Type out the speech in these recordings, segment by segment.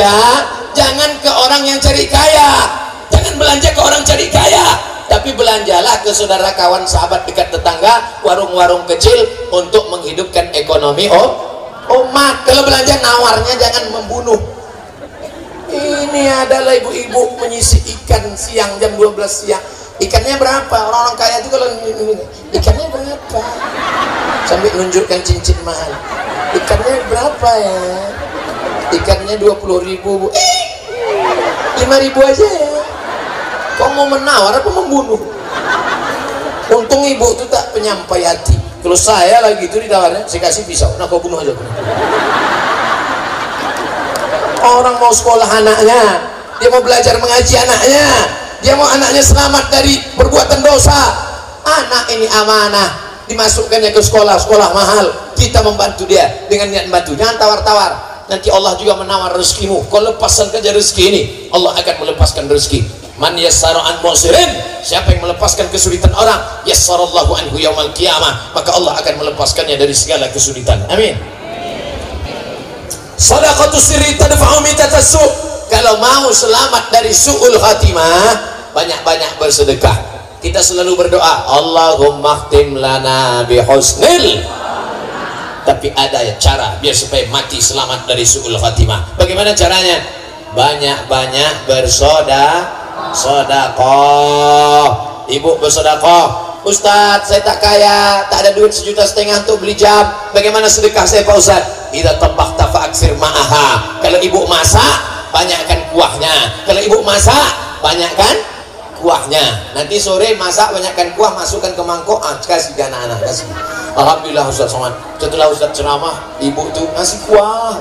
belanja jangan ke orang yang cari kaya. Jangan belanja ke orang cari kaya. Tapi belanjalah ke saudara kawan sahabat dekat tetangga warung-warung kecil untuk menghidupkan ekonomi oh umat. Kalau belanja nawarnya jangan membunuh. Ini adalah ibu-ibu menyisi ikan siang jam 12 siang. Ikannya berapa? Orang-orang kaya itu kalau ikannya berapa? Sampai nunjukkan cincin mahal. Ikannya berapa ya ikannya 20 ribu eh 5 ribu aja ya. Kok mau menawar apa membunuh? Untung ibu itu tak penyampai hati. Kalau saya lagi itu ditawarnya saya kasih pisau. Nah kau bunuh aja orang mau sekolah anaknya dia mau belajar mengaji anaknya dia mau anaknya selamat dari perbuatan dosa. Anak ini amanah dimasukkannya ke sekolah sekolah mahal. Kita membantu dia dengan niat membantu jangan tawar-tawar nanti Allah juga menawar rezekimu. Kau lepaskan kerja rezeki ini Allah akan melepaskan rezeki. Man yassara an musirin siapa yang melepaskan kesulitan orang yassarallahu anhu yaumal qiyamah maka Allah akan melepaskannya dari segala kesulitan. Amin. Sadaqatu sirri tadfa'u mitatasu kalau mau selamat dari su'ul khatimah banyak-banyak bersedekah. Kita selalu berdoa Allahumma khtim lana bihusnil tapi ada cara biar supaya mati selamat dari su'ul khatimah. Bagaimana caranya? Banyak-banyak bersoda sodakoh ibu bersodakoh Ustadz saya tak kaya tak ada duit sejuta setengah untuk beli jam. Bagaimana sedekah saya Pak Ustadz tidak tebak tafa aksir ma'aha. Kalau ibu masak banyakkan kuahnya. Kalau ibu masak banyakkan kuahnya. Nanti sore masak banyakkan kuah masukkan ke mangkok. Ah, kasih ke anak-anak kasih. Alhamdulillah Ustaz Somad. Setelah Ustaz ceramah ibu itu ngasih kuah.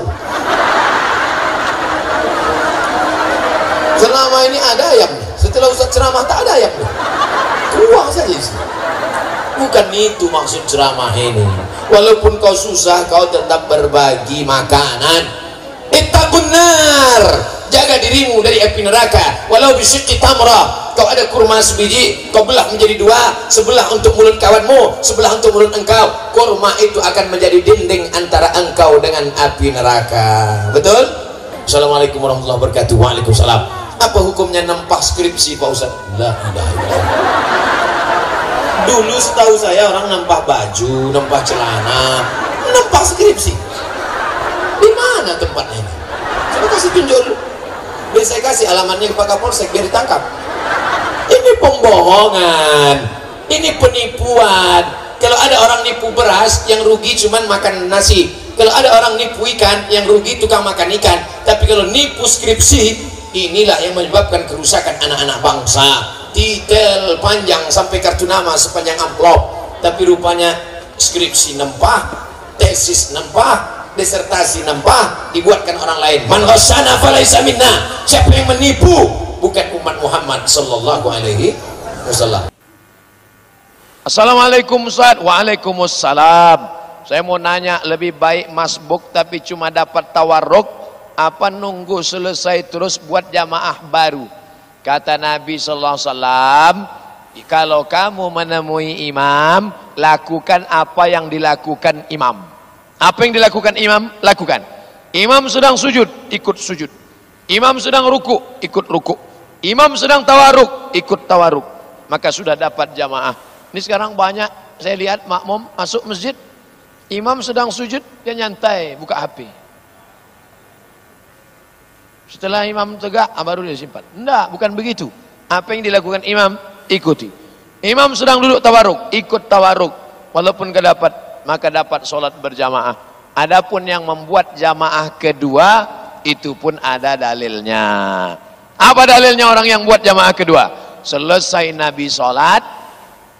Selama ini ada ayamnya. Setelah Ustaz ceramah tak ada ayamnya. Kuah saja. Sih bukan itu maksud ceramah ini. Walaupun kau susah kau tetap berbagi makanan. Ittaqunnar jaga dirimu dari api neraka. Walau bisyikki tamrah kau ada kurma sebiji kau belah menjadi dua. Sebelah untuk mulut kawanmu sebelah untuk mulut engkau. Kurma itu akan menjadi dinding antara engkau dengan api neraka. Betul? Assalamualaikum warahmatullahi wabarakatuh. Waalaikumsalam. Apa hukumnya nempah skripsi Pak Ustaz? La dulu setahu saya orang nempah baju nempah celana nempah skripsi. Di mana tempatnya ini? saya kasih tunjuk dulu biar saya kasih alamatnya ke Pak Kapolsek biar ditangkap. Ini pembohongan. Ini penipuan. Kalau ada orang nipu beras yang rugi cuman makan nasi. Kalau ada orang nipu ikan yang rugi tukang makan ikan. Tapi kalau nipu skripsi inilah yang menyebabkan kerusakan anak-anak bangsa. Detail panjang sampai kartu nama sepanjang amplop. Tapi rupanya skripsi nempah tesis nempah disertasi nempah dibuatkan orang lain man ghasana falaysa minna siapa yang menipu bukan umat Muhammad sallallahu alaihi wasallam. Assalamualaikum Ustaz. Waalaikumsalam. Saya mau nanya lebih baik masbuk tapi cuma dapat tawarruk apa nunggu selesai terus buat jamaah baru. Kata Nabi sallallahu alaihi wasallam, kalau kamu menemui imam, lakukan apa yang dilakukan imam. Apa yang dilakukan imam? Lakukan. Imam sedang sujud, ikut sujud. Imam sedang ruku, ikut ruku. Imam sedang tawaruk, ikut tawaruk. Maka sudah dapat jamaah. Ini sekarang banyak saya lihat makmum masuk masjid, imam sedang sujud, dia nyantai buka HP. Setelah imam tegak, ah, baru dia simpan. Enggak, bukan begitu. Apa yang dilakukan imam, ikuti. Imam sedang duduk tawaruk, ikut tawaruk. Walaupun gak dapat, maka dapat solat berjamaah. Adapun yang membuat jamaah kedua, itu pun ada dalilnya. Apa dalilnya orang yang buat jamaah kedua? Selesai Nabi sholat,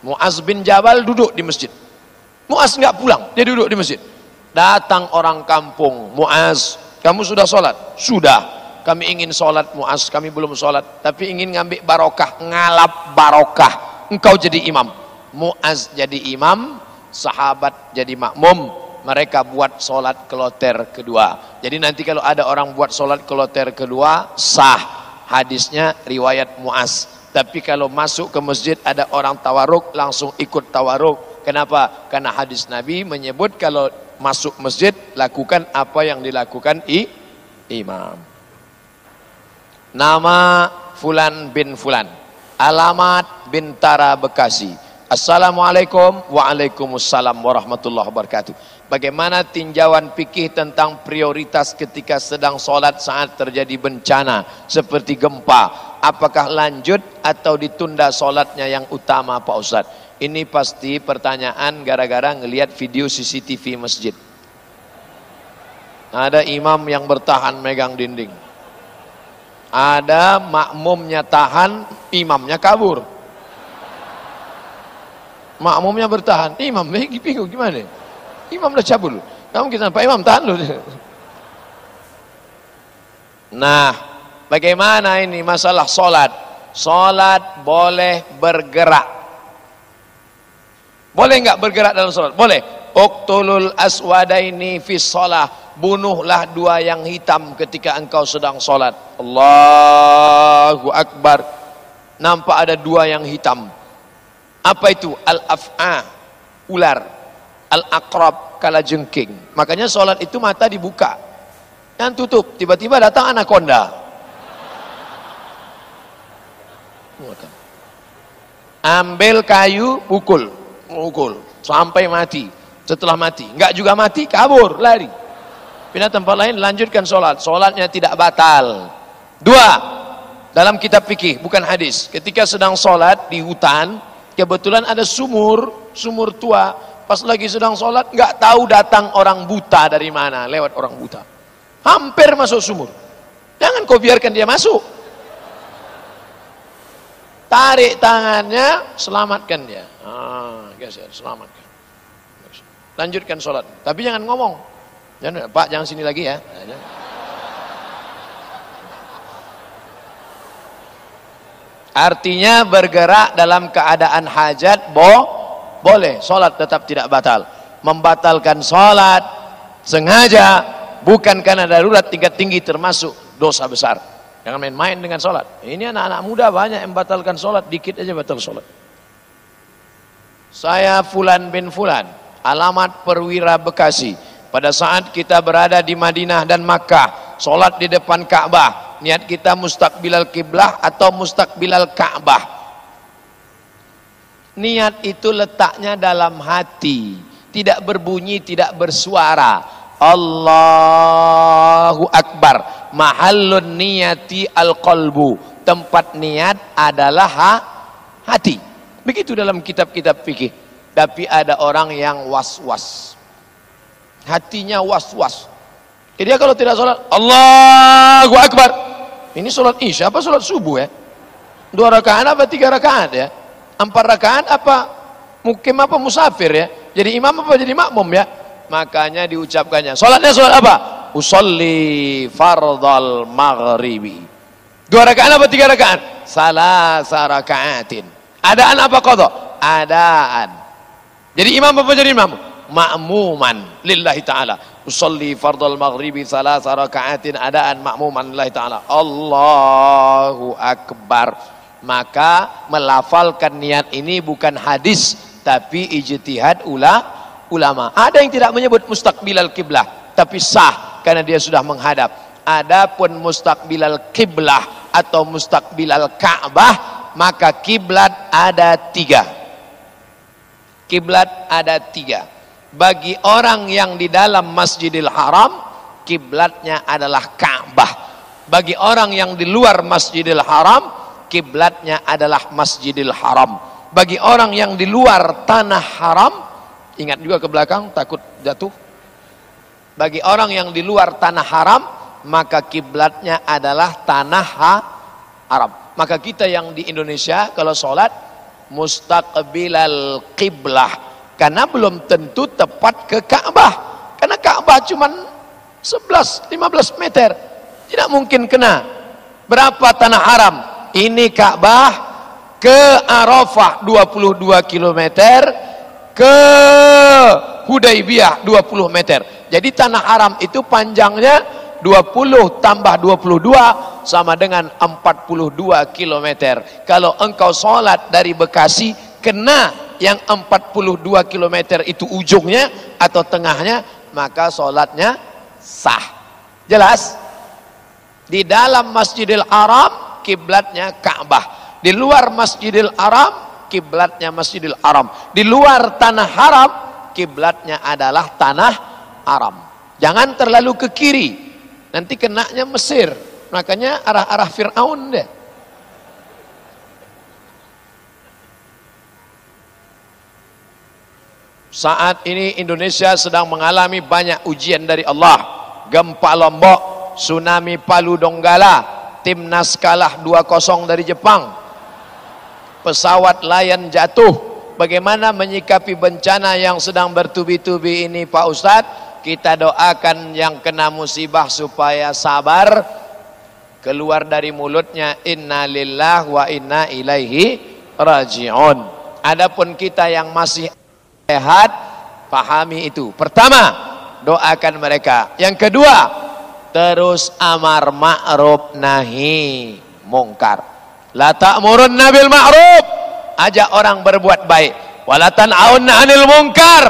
Muaz bin Jabal duduk di masjid. Muaz nggak pulang, dia duduk di masjid. Datang orang kampung, Muaz, kamu sudah sholat? Sudah. Kami ingin sholat Muaz, kami belum sholat. Tapi ingin ngambil barokah, ngalap barokah. Engkau jadi imam. Muaz jadi imam, sahabat jadi makmum. Mereka buat sholat keloter kedua. Jadi nanti kalau ada orang buat sholat keloter kedua, sah hadisnya riwayat Muaz tapi kalau masuk ke masjid ada orang tawaruk langsung ikut tawaruk kenapa? karena hadis Nabi menyebut kalau masuk masjid lakukan apa yang dilakukan i imam Nama Fulan bin Fulan. Alamat Bintara Bekasi. Assalamualaikum Waalaikumsalam warahmatullahi wabarakatuh. Bagaimana tinjauan fikih tentang prioritas ketika sedang solat saat terjadi bencana seperti gempa? Apakah lanjut atau ditunda solatnya yang utama Pak Ustadz? Ini pasti pertanyaan gara-gara ngelihat video CCTV masjid. Ada imam yang bertahan megang dinding. Ada makmumnya tahan, imamnya kabur makmumnya bertahan. Imam lagi bingung gimana? Imam dah cabul. Kamu kita Pak Imam tahan dulu. Nah bagaimana ini masalah solat? Solat boleh bergerak. Boleh enggak bergerak dalam solat? Boleh. Uktulul aswadaini fi solah. Bunuhlah dua yang hitam ketika engkau sedang solat. Allahu Akbar. Nampak ada dua yang hitam apa itu? Al-af'a, ular. Al-aqrab, kala jengking. Makanya sholat itu mata dibuka. Yang tutup, tiba-tiba datang anaconda. Ambil kayu, pukul. Pukul. Sampai mati. Setelah mati. Enggak juga mati, kabur, lari. Pindah tempat lain, lanjutkan sholat. Sholatnya tidak batal. Dua, dalam kitab fikih, bukan hadis. Ketika sedang sholat di hutan, kebetulan ada sumur, sumur tua, pas lagi sedang sholat, nggak tahu datang orang buta dari mana, lewat orang buta. Hampir masuk sumur. Jangan kau biarkan dia masuk. Tarik tangannya, selamatkan dia. Ah, geser, selamatkan. Lanjutkan sholat. Tapi jangan ngomong. Jangan, Pak, jangan sini lagi ya. Artinya bergerak dalam keadaan hajat bo boleh, solat tetap tidak batal. Membatalkan solat sengaja bukan karena darurat tingkat tinggi termasuk dosa besar. Jangan main-main dengan solat. Ini anak-anak muda banyak yang batalkan solat, dikit aja batal solat. Saya Fulan bin Fulan, alamat perwira Bekasi. Pada saat kita berada di Madinah dan Makkah, solat di depan Ka'bah, niat kita mustakbilal kiblah atau mustakbilal Ka'bah. Niat itu letaknya dalam hati. Tidak berbunyi tidak bersuara. Allahu Akbar. Mahallun niyati al-qalbu. Tempat niat adalah ha hati. Begitu dalam kitab-kitab fikih. Tapi ada orang yang was-was. Hatinya was-was. Jadi kalau tidak sholat Allahu Akbar ini sholat isya apa sholat subuh ya? Dua rakaat apa tiga rakaat ya? Empat rakaat apa mukim apa musafir ya? Jadi imam apa jadi makmum ya? Makanya diucapkannya. Sholatnya sholat apa? Usolli fardal maghribi. Dua rakaat apa tiga rakaat? Salah sarakaatin. Adaan apa kodok? Adaan. Jadi imam apa jadi imam? Makmuman lillahi ta'ala usalli fardal maghribi salasa raka'atin adaan ma'muman lillahi ta'ala. Allahu Akbar. Maka melafalkan niat ini bukan hadis tapi ijtihad ula, ulama. Ada yang tidak menyebut mustaqbilal kiblah tapi sah karena dia sudah menghadap. Adapun mustaqbilal kiblah atau mustaqbilal ka'bah maka kiblat ada tiga. Kiblat ada tiga bagi orang yang di dalam Masjidil Haram kiblatnya adalah Ka'bah. Bagi orang yang di luar Masjidil Haram kiblatnya adalah Masjidil Haram. Bagi orang yang di luar tanah haram ingat juga ke belakang takut jatuh. Bagi orang yang di luar tanah haram maka kiblatnya adalah tanah haram. Maka kita yang di Indonesia kalau sholat mustaqbilal qiblah karena belum tentu tepat ke Ka'bah. Karena Ka'bah cuma 11 15 meter. Tidak mungkin kena. Berapa tanah haram? Ini Ka'bah ke Arafah 22 km ke Hudaybiyah 20 meter. Jadi tanah haram itu panjangnya 20 tambah 22 sama dengan 42 km kalau engkau sholat dari Bekasi kena yang 42 km itu ujungnya atau tengahnya maka sholatnya sah jelas Di dalam Masjidil Haram kiblatnya Ka'bah. Di luar Masjidil Haram kiblatnya Masjidil Haram. Di luar tanah haram kiblatnya adalah tanah haram. Jangan terlalu ke kiri. Nanti kenaknya Mesir. Makanya arah-arah Fir'aun deh. Saat ini Indonesia sedang mengalami banyak ujian dari Allah. Gempa Lombok, tsunami Palu Donggala, timnas kalah 2-0 dari Jepang. Pesawat layan jatuh. Bagaimana menyikapi bencana yang sedang bertubi-tubi ini Pak Ustadz? Kita doakan yang kena musibah supaya sabar. Keluar dari mulutnya inna lillah wa inna ilaihi raji'un. Adapun kita yang masih sehat pahami itu. Pertama doakan mereka. Yang kedua terus amar ma'ruf nahi mungkar. La ta'murun nabil ma'ruf. Ajak orang berbuat baik. Wala tan'aunna 'anil mungkar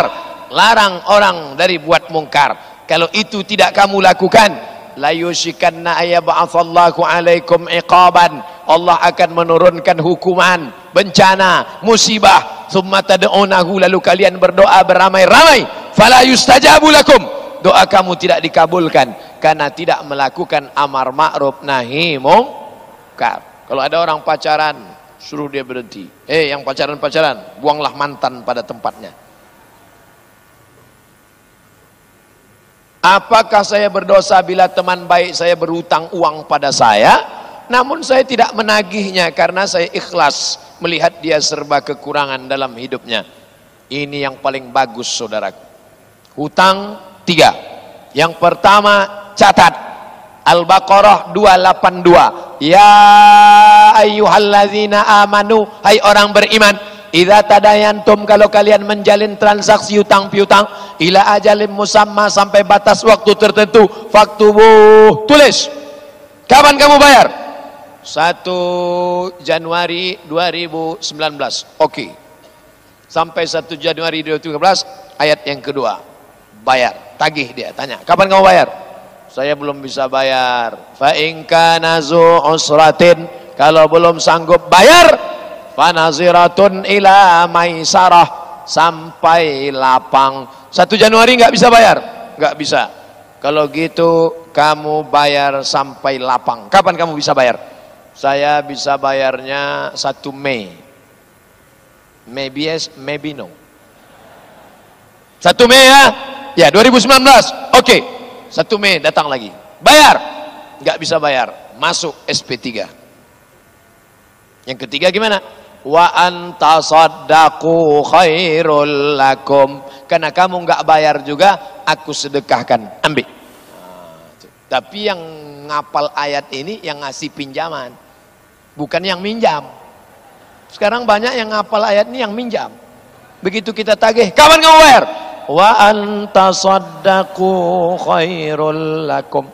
larang orang dari buat mungkar. Kalau itu tidak kamu lakukan la yushikanna ayyab'atsallahu 'alaikum iqaban. Allah akan menurunkan hukuman bencana musibah thumma tad'unahu lalu kalian berdoa beramai-ramai. Fala yustajabu lakum. Doa kamu tidak dikabulkan karena tidak melakukan amar ma'ruf nahi mungkar. Kalau ada orang pacaran suruh dia berhenti. Eh hey, yang pacaran-pacaran buanglah mantan pada tempatnya. Apakah saya berdosa bila teman baik saya berutang uang pada saya? Namun saya tidak menagihnya karena saya ikhlas melihat dia serba kekurangan dalam hidupnya. Ini yang paling bagus saudaraku. Hutang tiga. Yang pertama catat. Al-Baqarah 282. Ya ayyuhallazina amanu. Hai orang beriman. Idza tadayantum kalau kalian menjalin transaksi utang piutang ila ajalin musamma sampai batas waktu tertentu faktubu tulis kapan kamu bayar 1 Januari 2019 oke. Okay. sampai 1 Januari 2013 ayat yang kedua. Bayar. Tagih dia tanya. Kapan kamu bayar? Saya belum bisa bayar. Fa in kana usratin. Kalau belum sanggup bayar fa ila maisarah. Sampai lapang. 1 Januari nggak bisa bayar? Nggak bisa. Kalau gitu kamu bayar sampai lapang. Kapan kamu bisa bayar saya bisa bayarnya 1 Mei. Maybe yes, maybe no. 1 Mei ya? Ya, 2019. Oke. Okay. 1 Mei datang lagi. Bayar. Enggak bisa bayar. Masuk SP3. Yang ketiga gimana? Wa antasaddaqu khairul lakum. Karena kamu enggak bayar juga, aku sedekahkan. Ambil. Tapi yang ngapal ayat ini yang ngasih pinjaman bukan yang minjam. Sekarang banyak yang ngapal ayat ini yang minjam. Begitu kita tagih, kapan kamu bayar? Wa antasaddaqu khairul lakum.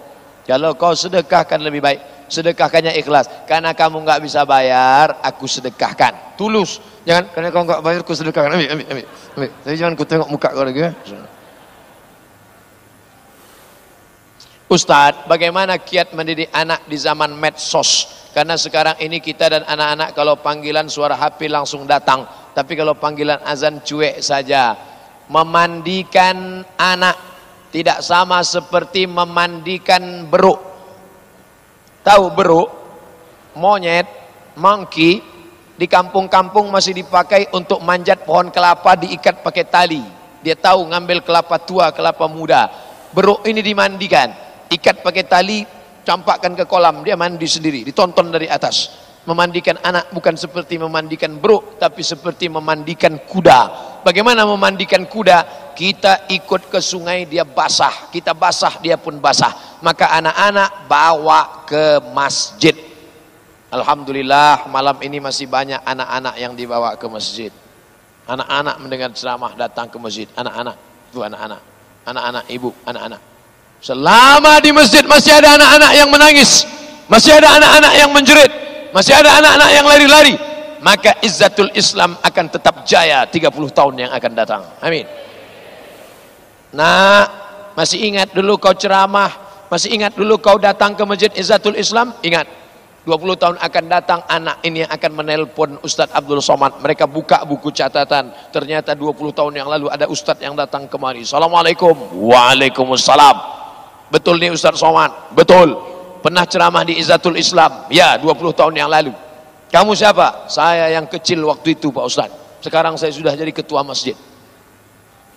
Kalau kau sedekahkan lebih baik, sedekahkannya ikhlas. Karena kamu nggak bisa bayar, aku sedekahkan. Tulus. Jangan karena kau nggak bayar, aku sedekahkan. Ambil, ambil. ambil. Tapi jangan ku tengok muka kau lagi. Ya. Ustadz, bagaimana kiat mendidik anak di zaman medsos? Karena sekarang ini kita dan anak-anak kalau panggilan suara HP langsung datang. Tapi kalau panggilan azan cuek saja. Memandikan anak tidak sama seperti memandikan beruk. Tahu beruk? Monyet, monkey di kampung-kampung masih dipakai untuk manjat pohon kelapa diikat pakai tali. Dia tahu ngambil kelapa tua, kelapa muda. Beruk ini dimandikan, ikat pakai tali, campakkan ke kolam, dia mandi sendiri, ditonton dari atas. Memandikan anak bukan seperti memandikan bro, tapi seperti memandikan kuda. Bagaimana memandikan kuda? Kita ikut ke sungai, dia basah. Kita basah, dia pun basah. Maka anak-anak bawa ke masjid. Alhamdulillah malam ini masih banyak anak-anak yang dibawa ke masjid. Anak-anak mendengar ceramah datang ke masjid. Anak-anak, itu anak-anak. Anak-anak, ibu, anak-anak. Selama di masjid masih ada anak-anak yang menangis, masih ada anak-anak yang menjerit, masih ada anak-anak yang lari-lari, maka izzatul Islam akan tetap jaya 30 tahun yang akan datang. Amin. Nah, masih ingat dulu kau ceramah, Masih ingat dulu kau datang ke Masjid Izzatul Islam? Ingat. 20 tahun akan datang anak ini yang akan menelpon Ustadz Abdul Somad. Mereka buka buku catatan. Ternyata 20 tahun yang lalu ada Ustadz yang datang kemari. Assalamualaikum. Waalaikumsalam. Betul nih Ustadz Somad? Betul. Pernah ceramah di Izzatul Islam? Ya, 20 tahun yang lalu. Kamu siapa? Saya yang kecil waktu itu Pak Ustadz. Sekarang saya sudah jadi ketua masjid.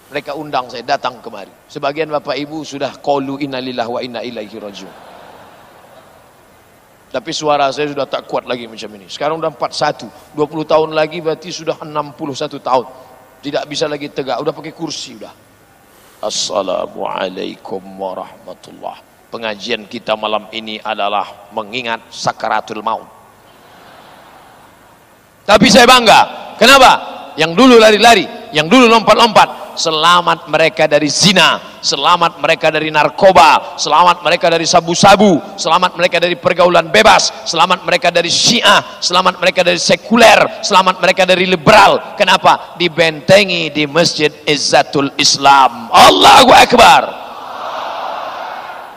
Mereka undang saya datang kemari. Sebagian Bapak Ibu sudah qalu innalillah wa inna ilaihi rajiun. Tapi suara saya sudah tak kuat lagi macam ini. Sekarang sudah 41. 20 tahun lagi berarti sudah 61 tahun. Tidak bisa lagi tegak. Sudah pakai kursi sudah. Assalamualaikum warahmatullah. Pengajian kita malam ini adalah mengingat sakaratul maut. Tapi saya bangga. Kenapa? Yang dulu lari-lari, yang dulu lompat-lompat, selamat mereka dari zina, selamat mereka dari narkoba, selamat mereka dari sabu-sabu, selamat mereka dari pergaulan bebas, selamat mereka dari syiah, selamat mereka dari sekuler, selamat mereka dari liberal. Kenapa? Dibentengi di Masjid Izzatul Islam. Allahu Akbar.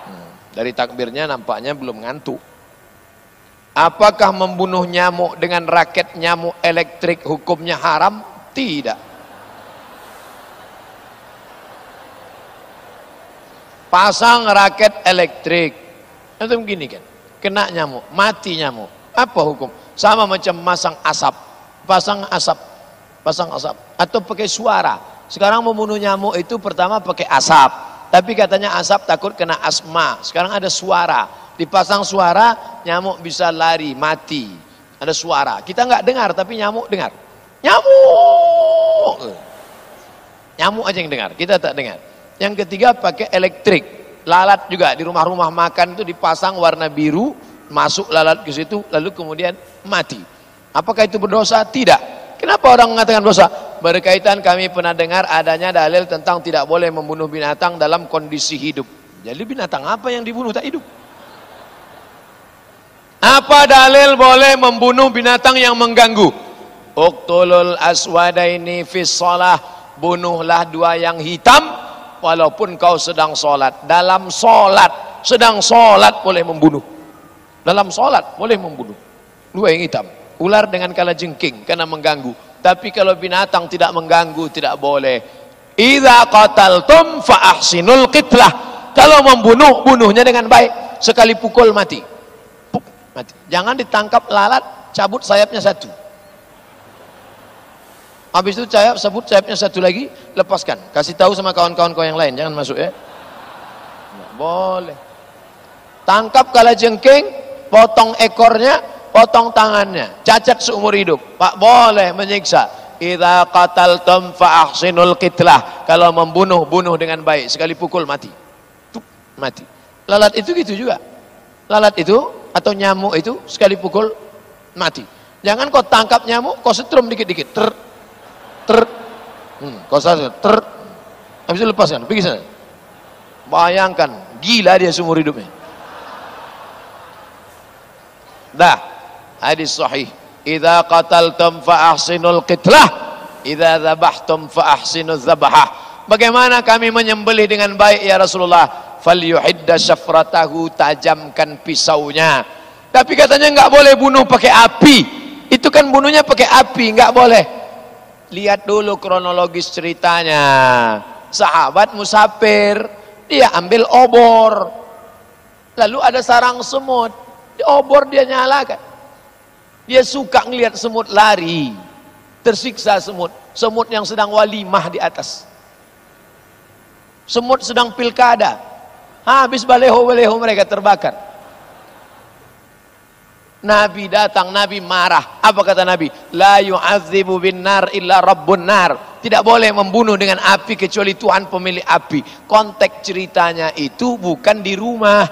Hmm, dari takbirnya nampaknya belum ngantuk. Apakah membunuh nyamuk dengan raket nyamuk elektrik hukumnya haram? Tidak. pasang raket elektrik. Itu begini kan kena nyamuk mati nyamuk. Apa hukum? Sama macam masang asap. Pasang asap. Pasang asap. Atau pakai suara. Sekarang membunuh nyamuk itu pertama pakai asap. Tapi katanya asap takut kena asma. Sekarang ada suara dipasang suara nyamuk bisa lari mati ada suara kita nggak dengar tapi nyamuk dengar nyamuk nyamuk aja yang dengar kita tak dengar yang ketiga pakai elektrik. Lalat juga di rumah-rumah makan itu dipasang warna biru, masuk lalat ke situ lalu kemudian mati. Apakah itu berdosa? Tidak. Kenapa orang mengatakan dosa? Berkaitan kami pernah dengar adanya dalil tentang tidak boleh membunuh binatang dalam kondisi hidup. Jadi binatang apa yang dibunuh tak hidup? Apa dalil boleh membunuh binatang yang mengganggu? Uktulul aswadaini fis. Bunuhlah dua yang hitam walaupun kau sedang sholat. Dalam sholat sedang sholat boleh membunuh. Dalam sholat boleh membunuh. Dua yang hitam. Ular dengan kala jengking karena mengganggu. Tapi kalau binatang tidak mengganggu tidak boleh. Idza qataltum qitlah kalau membunuh bunuhnya dengan baik. Sekali pukul mati mati jangan ditangkap lalat cabut sayapnya satu Habis itu sayap sebut sayapnya satu lagi, lepaskan. Kasih tahu sama kawan-kawan kau yang lain, jangan masuk ya. Nggak boleh. Tangkap kala jengking, potong ekornya, potong tangannya, cacat seumur hidup. Pak boleh menyiksa. Idza qataltum fa ahsinul qitlah. Kalau membunuh, bunuh dengan baik. Sekali pukul mati. Tup, mati. Lalat itu gitu juga. Lalat itu atau nyamuk itu sekali pukul mati. Jangan kau tangkap nyamuk, kau setrum dikit-dikit. Ter ter. Hmm, kau saja ter. Habis itu lepaskan pergi sana. Bayangkan gila dia seumur hidupnya. Dah. Hadis sahih. Idza qataltum fa ahsinul qitlah. Idza dzabhtum fa ahsinuz dzabhah bagaimana kami menyembelih dengan baik ya Rasulullah? Falyuhidda syafratahu tajamkan pisaunya. Tapi katanya enggak boleh bunuh pakai api. Itu kan bunuhnya pakai api enggak boleh. Lihat dulu kronologis ceritanya. Sahabat musafir dia ambil obor. Lalu ada sarang semut. Di obor dia nyalakan. Dia suka ngelihat semut lari. Tersiksa semut. Semut yang sedang walimah di atas semut sedang pilkada habis baleho-baleho mereka terbakar Nabi datang, Nabi marah. Apa kata Nabi? La yu'adzibu bin nar illa rabbun nar. Tidak boleh membunuh dengan api kecuali Tuhan pemilik api. Konteks ceritanya itu bukan di rumah.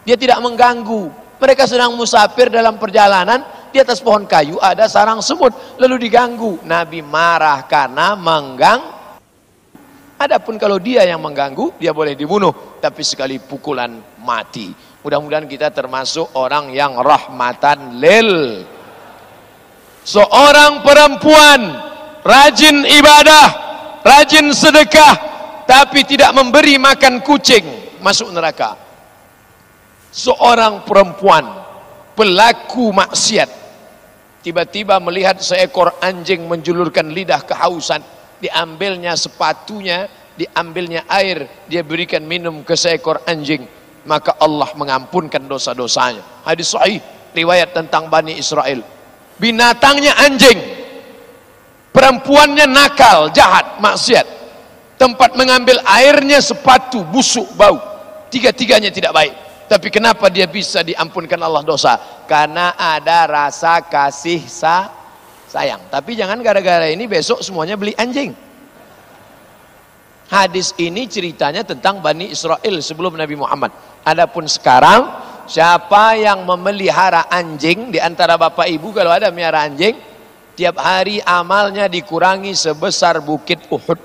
Dia tidak mengganggu. Mereka sedang musafir dalam perjalanan, di atas pohon kayu ada sarang semut, lalu diganggu. Nabi marah karena menggang. Adapun kalau dia yang mengganggu, dia boleh dibunuh, tapi sekali pukulan mati. Mudah-mudahan kita termasuk orang yang rahmatan lil. Seorang perempuan rajin ibadah, rajin sedekah, tapi tidak memberi makan kucing, masuk neraka. seorang perempuan pelaku maksiat tiba-tiba melihat seekor anjing menjulurkan lidah kehausan diambilnya sepatunya diambilnya air dia berikan minum ke seekor anjing maka Allah mengampunkan dosa-dosanya. Hadis sahih riwayat tentang Bani Israel. Binatangnya anjing perempuannya nakal jahat maksiat. Tempat mengambil airnya sepatu busuk bau. Tiga-tiganya tidak baik. Tapi kenapa dia bisa diampunkan Allah dosa? Karena ada rasa kasih sa sayang. Tapi jangan gara-gara ini besok semuanya beli anjing. Hadis ini ceritanya tentang Bani Israel sebelum Nabi Muhammad. Adapun sekarang, siapa yang memelihara anjing di antara bapak ibu kalau ada melihara anjing, tiap hari amalnya dikurangi sebesar bukit Uhud.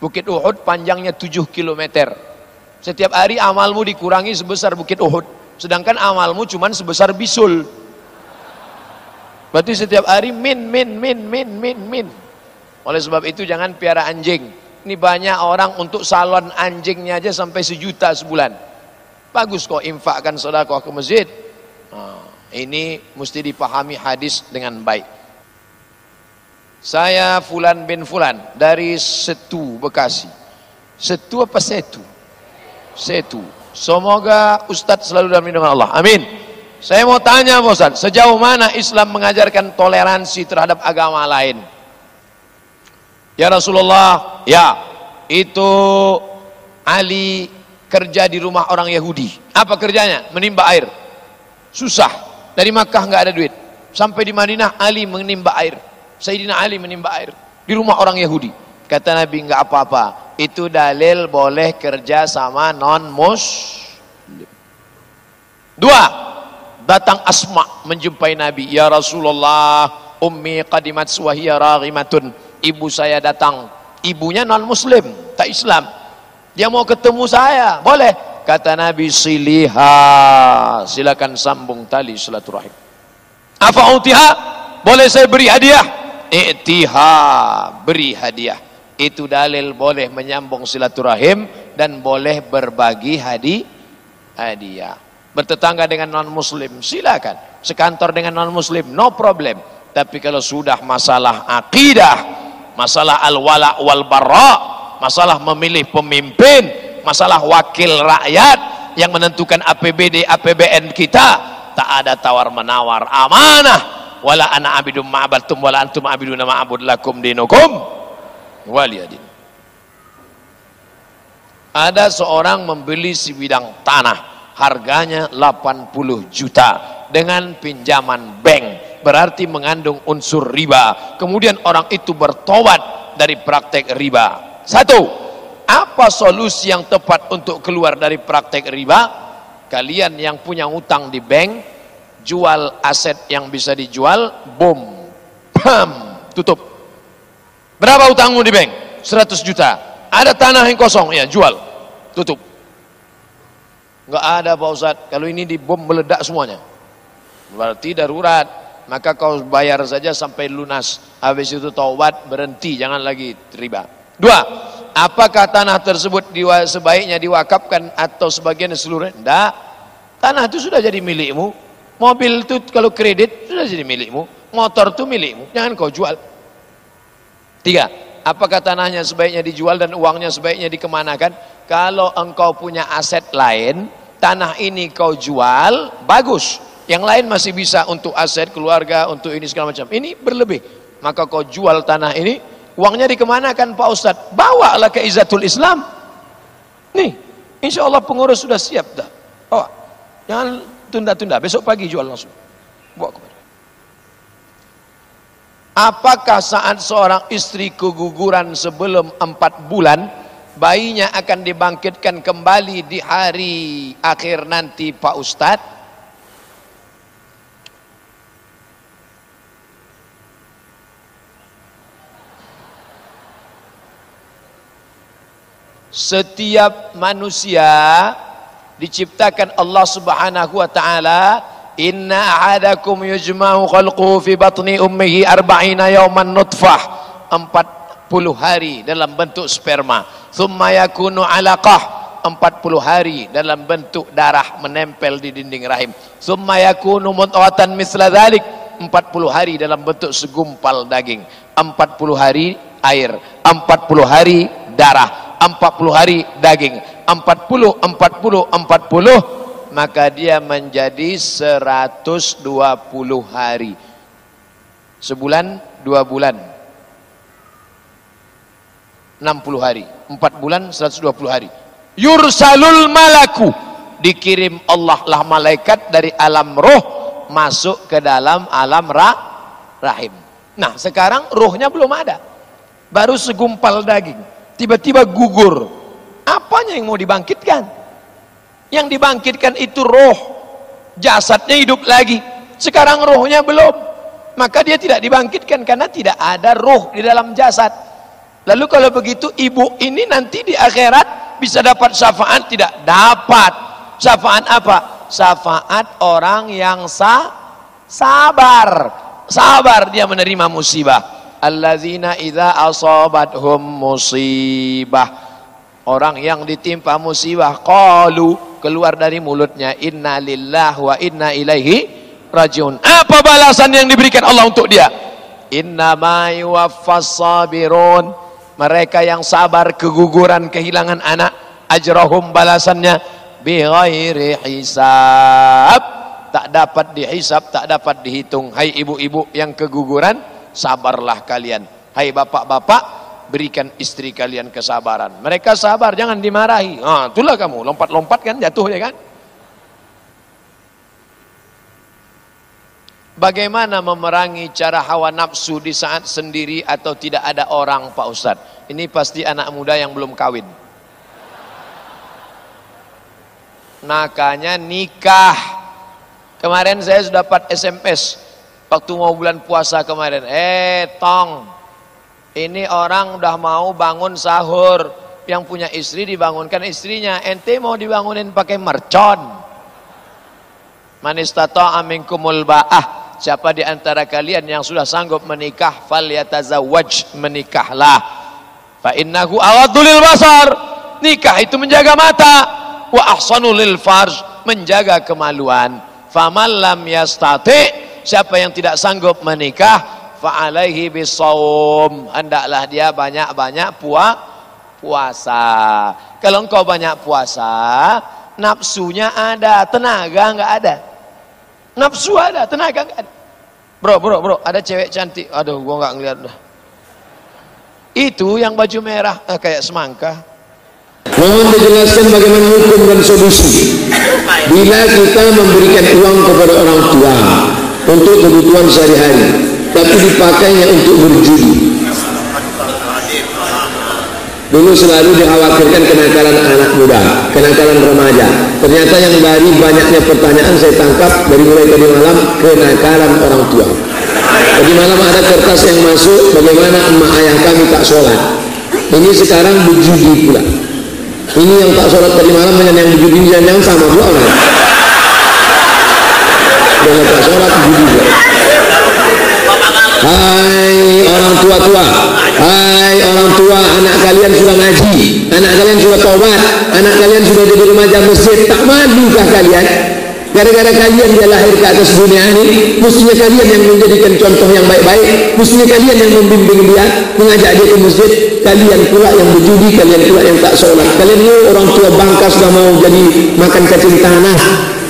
Bukit Uhud panjangnya 7 kilometer setiap hari amalmu dikurangi sebesar bukit Uhud. Sedangkan amalmu cuma sebesar bisul. Berarti setiap hari min, min, min, min, min, min. Oleh sebab itu jangan piara anjing. Ini banyak orang untuk salon anjingnya aja sampai sejuta sebulan. Bagus kok infakkan sodakoh ke masjid. Nah, ini mesti dipahami hadis dengan baik. Saya Fulan bin Fulan dari Setu Bekasi. Setu apa Setu? setu. Semoga Ustadz selalu dalam lindungan Allah. Amin. Saya mau tanya Ustadz, sejauh mana Islam mengajarkan toleransi terhadap agama lain? Ya Rasulullah, ya itu Ali kerja di rumah orang Yahudi. Apa kerjanya? Menimba air. Susah. Dari Makkah nggak ada duit. Sampai di Madinah Ali menimba air. Sayyidina Ali menimba air di rumah orang Yahudi. Kata Nabi nggak apa-apa itu dalil boleh kerja sama non muslim. Dua, datang Asma menjumpai Nabi, "Ya Rasulullah, ummi qadimat wahiyya raghimatun." Ibu saya datang, ibunya non muslim, tak Islam. Dia mau ketemu saya, boleh. Kata Nabi, "Siliha." Silakan sambung tali silaturahim. Apa utiha? Boleh saya beri hadiah? I'tiha, beri hadiah itu dalil boleh menyambung silaturahim dan boleh berbagi hadi hadiah bertetangga dengan non muslim silakan. Sekantor dengan non muslim no problem. Tapi kalau sudah masalah akidah masalah al wala wal bara masalah memilih pemimpin masalah wakil rakyat yang menentukan APBD APBN kita tak ada tawar menawar amanah. Wala ana abidum ma'abatum wala antum abiduna ma'abud lakum dinukum waliyadin. Ada seorang membeli sebidang tanah harganya 80 juta dengan pinjaman bank berarti mengandung unsur riba kemudian orang itu bertobat dari praktek riba satu apa solusi yang tepat untuk keluar dari praktek riba kalian yang punya utang di bank jual aset yang bisa dijual boom pam tutup Berapa utangmu di bank? 100 juta. Ada tanah yang kosong, ya jual. Tutup. Enggak ada Pak Ustaz. Kalau ini dibom meledak semuanya. Berarti darurat. Maka kau bayar saja sampai lunas. Habis itu taubat, berhenti. Jangan lagi riba. Dua. Apakah tanah tersebut sebaiknya diwakafkan atau sebagian seluruhnya? Tidak. Tanah itu sudah jadi milikmu. Mobil itu kalau kredit sudah jadi milikmu. Motor itu milikmu. Jangan kau jual. Tiga, apakah tanahnya sebaiknya dijual dan uangnya sebaiknya dikemanakan? Kalau engkau punya aset lain, tanah ini kau jual, bagus. Yang lain masih bisa untuk aset keluarga, untuk ini segala macam. Ini berlebih. Maka kau jual tanah ini, uangnya dikemanakan Pak Ustadz? Bawalah ke Izatul Islam. Nih, insya Allah pengurus sudah siap dah. Oh, jangan tunda-tunda, besok pagi jual langsung. Bawa kepada Apakah saat seorang istri keguguran sebelum empat bulan Bayinya akan dibangkitkan kembali di hari akhir nanti Pak Ustadz Setiap manusia diciptakan Allah subhanahu wa ta'ala Inna ahadakum yujma'u khalquhu fi batni ummihi arba'ina yawman nutfah. 40 hari dalam bentuk sperma. Thumma yakunu alaqah. 40 hari dalam bentuk darah menempel di dinding rahim. Summa yakunu mutawatan misla dhalik. 40 hari dalam bentuk segumpal daging. 40 hari air. 40 hari darah. 40 hari daging. 40 40 40 maka dia menjadi 120 hari. Sebulan dua bulan 60 hari. 4 bulan 120 hari. Yursalul malaku. Dikirim Allah lah malaikat dari alam roh masuk ke dalam alam ra rahim. Nah sekarang rohnya belum ada. Baru segumpal daging. Tiba-tiba gugur. Apanya yang mau dibangkitkan? Yang dibangkitkan itu roh. Jasadnya hidup lagi. Sekarang rohnya belum. Maka dia tidak dibangkitkan karena tidak ada roh di dalam jasad Lalu kalau begitu ibu ini nanti di akhirat bisa dapat syafaat tidak? Dapat. Syafaat apa? Syafaat orang yang sa sabar. Sabar dia menerima musibah. Allazina idza asabathum musibah. Orang yang ditimpa musibah qalu keluar dari mulutnya inna lillahi wa inna ilaihi rajiun. Apa balasan yang diberikan Allah untuk dia? Inna ma yuwaffas sabirun mereka yang sabar keguguran kehilangan anak ajrahum balasannya bighairi hisab. Tak dapat dihisab tak dapat dihitung. Hai ibu-ibu yang keguguran sabarlah kalian. Hai bapak-bapak berikan istri kalian kesabaran. Mereka sabar jangan dimarahi. Ah itulah kamu. Lompat-lompat kan jatuh ya kan Bagaimana memerangi cara hawa nafsu di saat sendiri atau tidak ada orang Pak Ustadz? Ini pasti anak muda yang belum kawin. Nakanya nikah. Kemarin saya sudah dapat SMS waktu mau bulan puasa kemarin. Eh, tong. Ini orang udah mau bangun sahur. Yang punya istri dibangunkan istrinya. Ente mau dibangunin pakai mercon. Manistata aminkumul ba'ah Siapa di antara kalian yang sudah sanggup menikah fal yatazawwaj menikahlah. Fa innahu awadul basar. Nikah itu menjaga mata wa ahsanul farj menjaga kemaluan. Faman lam yastati siapa yang tidak sanggup menikah fa alaihi bisawm hendaklah dia banyak-banyak puas puasa. Kalau engkau banyak puasa, nafsunya ada, tenaga enggak ada. Nafsu ada, tenaga enggak ada. Bro, bro, bro, ada cewek cantik. Aduh, gua enggak ngeliat dah. Itu yang baju merah eh, kayak semangka. Mohon dijelaskan bagaimana hukum dan solusi bila kita memberikan uang kepada orang tua untuk kebutuhan sehari-hari, tapi dipakainya untuk berjudi. Dulu selalu dikhawatirkan kenakalan anak muda, kenakalan remaja. Ternyata yang dari banyaknya pertanyaan saya tangkap dari mulai tadi malam kenakalan orang tua. Tadi malam ada kertas yang masuk bagaimana emak ayah kami tak sholat. Ini sekarang berjudi pula. Ini yang tak sholat tadi malam dengan yang berjudi yang sama pula orang. Yang tak sholat berjudi pula. Hai orang tua-tua Hai orang tua Anak kalian sudah ngaji Anak kalian sudah tobat Anak kalian sudah jadi remaja masjid Tak madukah kalian? Gara-gara kalian dia lahir ke atas dunia ini Mestinya kalian yang menjadikan contoh yang baik-baik Mestinya kalian yang membimbing dia Mengajak dia ke masjid Kalian pula yang berjudi Kalian pula yang tak sholat. Kalian ini orang tua bangka sudah mau jadi Makan cacing tanah.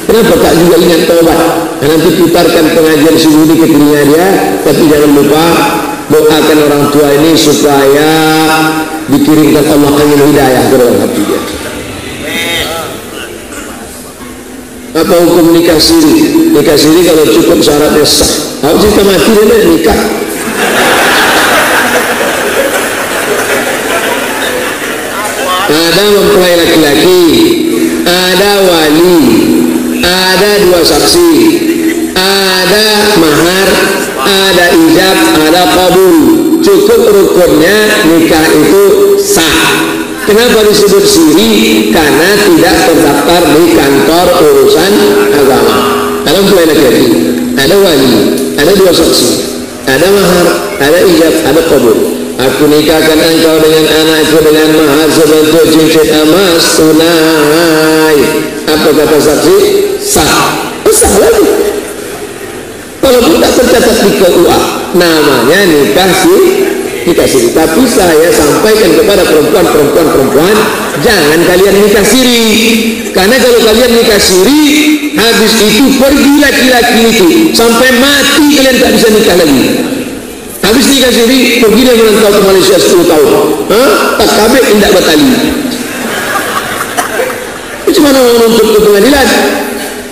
Kenapa tak juga ingat tobat? Dan nanti putarkan pengajian subuh ke telinga dia, tapi jangan lupa doakan orang tua ini supaya dikirimkan Allah angin hidayah ke dalam hati dia. Apa hukum nikah siri? Nikah siri kalau cukup syaratnya sah. Kalau cerita mati dia nikah. Ada mempelai laki-laki, ada wali, ada dua saksi ada mahar ada ijab ada kabul cukup rukunnya nikah itu sah kenapa disebut siri karena tidak terdaftar di kantor urusan agama dalam mulai laki ada wali ada dua saksi ada mahar ada ijab ada kabul Aku nikahkan engkau dengan anakku dengan mahar sebentuk cincin emas tunai. Apa kata saksi? Sah. Sah lagi. Tak tercatat di KUA, namanya nikah sih nikah siri. Tapi saya sampaikan kepada perempuan-perempuan perempuan, jangan kalian nikah siri. Karena kalau kalian nikah siri, habis itu pergi laki-laki itu sampai mati kalian tak bisa nikah lagi. Habis nikah siri, pergi dia merantau ke Malaysia 10 tahun. Hah? Tak kabeh tidak batali. Macam mana orang menuntut ke pengadilan?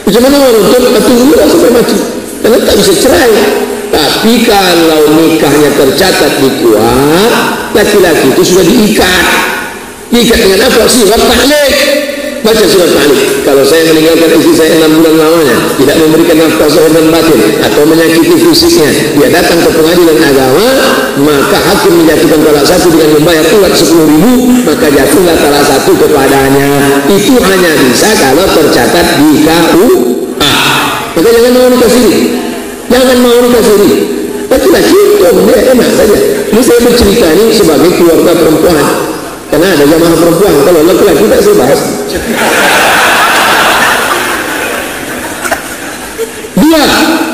Macam mana orang menuntut tunggu sampai mati? Karena tak bisa cerai. Tapi kalau nikahnya tercatat di kuat, laki-laki itu sudah diikat. Diikat dengan apa? Sifat taklik. Baca surat taklik. Kalau saya meninggalkan istri saya enam bulan lamanya, tidak memberikan nafkah zahir dan batin, atau menyakiti fisiknya, dia datang ke pengadilan agama, maka hakim menjatuhkan talak satu dengan membayar ulat sepuluh ribu, maka jatuhlah talak satu kepadanya. Itu hanya bisa kalau tercatat di KUA. Maka jangan mau nikah siri jangan mau nikah siri laki-laki itu dia enak saja. Ini saya bercerita ini sebagai keluarga perempuan. Karena ada jamaah perempuan. Kalau laki-laki tak saya bahas. Dua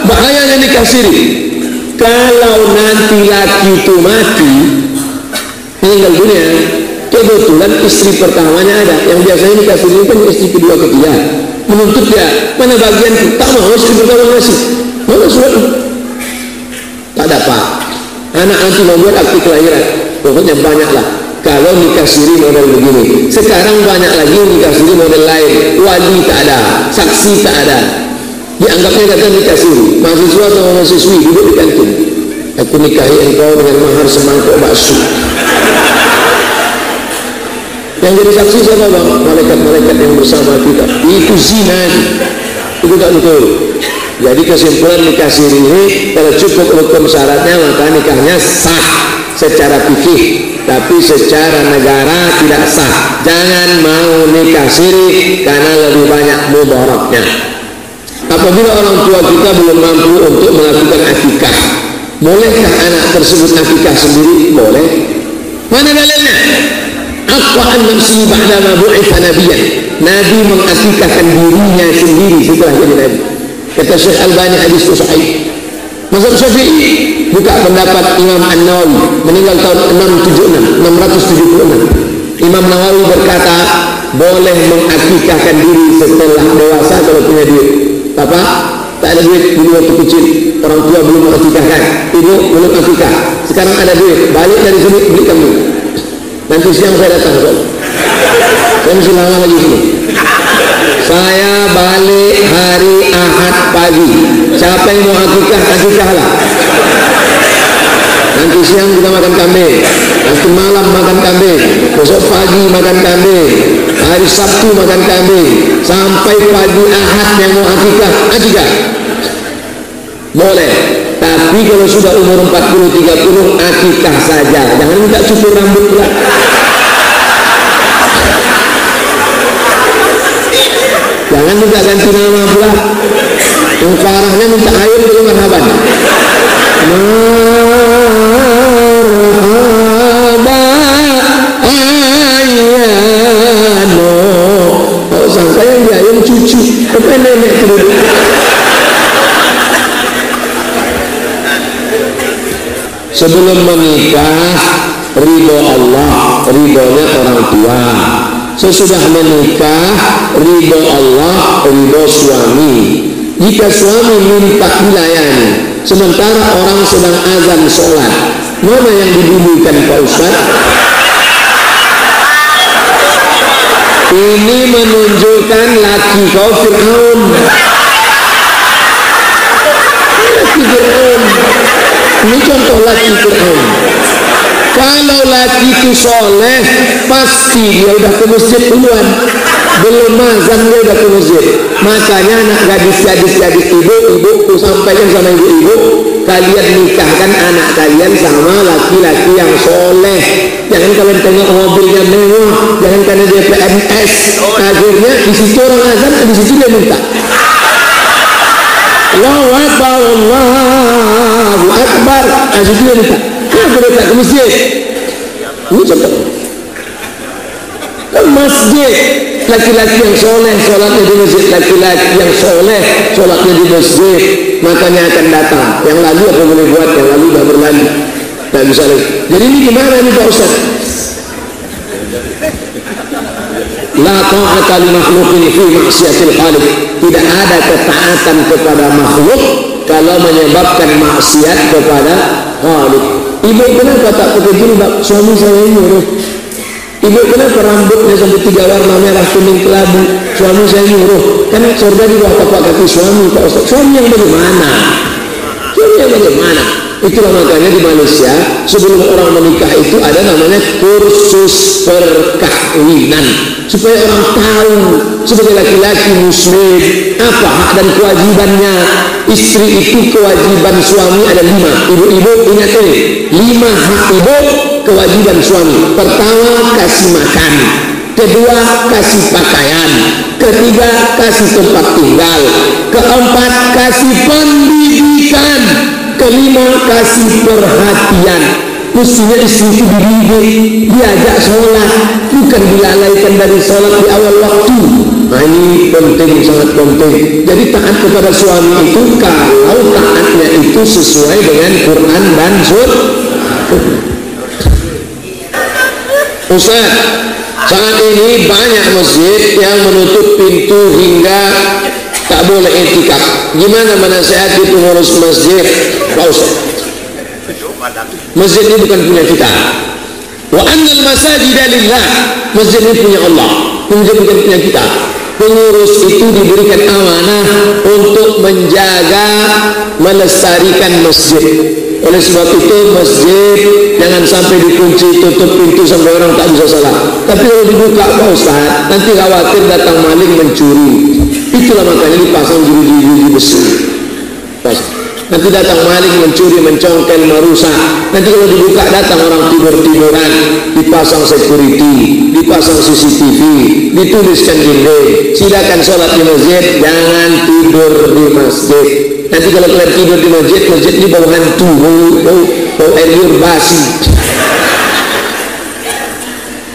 bahayanya nikah siri kalau nanti laki itu mati meninggal dunia kebetulan istri pertamanya ada. Yang biasanya nikah siri kan istri kedua ketiga menuntut dia mana bagian tak mau istri pertama ngasih Mana surat itu? Tak dapat. Anak nanti membuat akte kelahiran. Pokoknya banyaklah. Kalau nikah siri model begini. Sekarang banyak lagi nikah siri model lain. Wali tak ada. Saksi tak ada. Dianggapnya kata nikah siri. Mahasiswa atau mahasiswi duduk di kantin. Aku nikahi engkau dengan mahar semangkuk bakso. Yang jadi saksi siapa bang? Malaikat-malaikat yang bersama kita. Itu zina. Itu tak betul. Jadi kesimpulan nikah siri ini kalau cukup hukum syaratnya maka nikahnya sah secara fikih tapi secara negara tidak sah. Jangan mau nikah siri karena lebih banyak mudaratnya. Apabila orang tua kita belum mampu untuk melakukan akikah, bolehkah anak tersebut akikah sendiri? Boleh. Mana dalilnya? Apa an-nafsi ba'da ma bu'itha nabiyan. Nabi mengakikahkan dirinya sendiri setelah jadi nabi. Kata Syekh Albani hadis itu sahih. Mazhab Syafi'i buka pendapat Imam An-Nawawi meninggal tahun 676, 676. Imam Nawawi berkata boleh mengakikahkan diri setelah dewasa kalau punya duit. Apa? Tak ada duit dulu waktu kecil orang tua belum mengakikahkan, ibu belum akikah. Sekarang ada duit, balik dari sini belikan dulu. Nanti siang saya datang. Saya mesti lama lagi sini. Saya balik hari Ahad pagi. Siapa yang mau akikah, akikahlah. Nanti siang kita makan kambing. Nanti malam makan kambing. Besok pagi makan kambing. Hari Sabtu makan kambing. Sampai pagi Ahad yang mau akikah, akikah. Boleh. Tapi kalau sudah umur 40-30 akikah saja. Jangan minta cukur rambut pula. Jangan minta ganti nama pula. Yang parahnya minta air dari marhaban. Marhaba Sebelum menikah, ridho Allah, ridhonya orang tua. Sesudah menikah ridho Allah ridho suami. Jika suami minta dilayani sementara orang sedang azan sholat mana yang didulukan Pak Ustaz? Ini menunjukkan laki kau Fir'aun. Laki Fir'aun ini contoh laki Fir'aun. kalau laki itu soleh pasti dia udah ke masjid duluan. Belum mazan dia udah ke masjid. Makanya anak gadis-gadis gadis ibu ibu tuh sampaikan sama ibu-ibu kalian nikahkan anak kalian sama laki-laki yang soleh. Jangan kalian tengok mobilnya mewah jangan karena dia PNS akhirnya di situ orang azan di situ dia minta. Allahu Akbar Allahu Akbar kasih dia letak. Kenapa ke masjid. Ini ke masjid. Laki-laki yang soleh sholatnya di masjid. Laki-laki yang soleh sholatnya di masjid. Makanya akan datang. Yang lalu apa boleh buat? Yang lalu sudah berlalu. Tidak bisa lagi. Jadi ini gimana ini Pak Ustaz? La ta'ata li makhlukin fi maksiatil khaliq. Tidak ada ketaatan kepada makhluk kalau menyebabkan maksiat kepada khaliq. Ibu kenapa tak pakai jilbab? Suami saya nyuruh. Ibu kenapa rambutnya sampai tiga warna merah kuning kelabu? Suami saya nyuruh. Kan surga di bawah tapak kaki suami Pak Ustaz. Suami yang bagaimana? Suami yang bagaimana? Itulah makanya di Malaysia sebelum orang menikah itu ada namanya kursus perkahwinan. Supaya orang tahu sebagai laki-laki muslim apa hak dan kewajibannya. Istri itu kewajiban suami ada lima. Ibu-ibu ingat ini lima hak ibu kewajiban suami. Pertama kasih makan. Kedua kasih pakaian. Ketiga kasih tempat tinggal. Keempat kasih pendidikan kelima kasih perhatian. Mestinya istri itu dididik diajak sholat. Bukan dilalaikan dari sholat di awal waktu. Nah ini penting sangat penting. Jadi taat kepada suami itu kalau taatnya itu sesuai dengan Quran dan Sunnah. Ustaz saat ini banyak masjid yang menutup pintu hingga tak boleh etikaf gimana menasihati pengurus masjid? Pak masjid ini bukan punya kita. Wa annal masajid lillah. Masjid ini punya Allah. Masjid bukan punya kita. Pengurus itu diberikan amanah untuk menjaga melestarikan masjid oleh sebab itu masjid jangan sampai dikunci tutup pintu sampai orang tak bisa salah tapi kalau dibuka Pak Ustaz nanti khawatir datang maling mencuri. Itulah makanya dipasang jeruji-jeruji besi nanti datang maling mencuri mencongkel merusak. Nanti kalau dibuka datang orang tidur-tiduran dipasang security dipasang CCTV dituliskan dinding silakan sholat di masjid jangan tidur di masjid. Nanti kalau kalian tidur di masjid masjid ini bau hantu bau, bau, bau air basi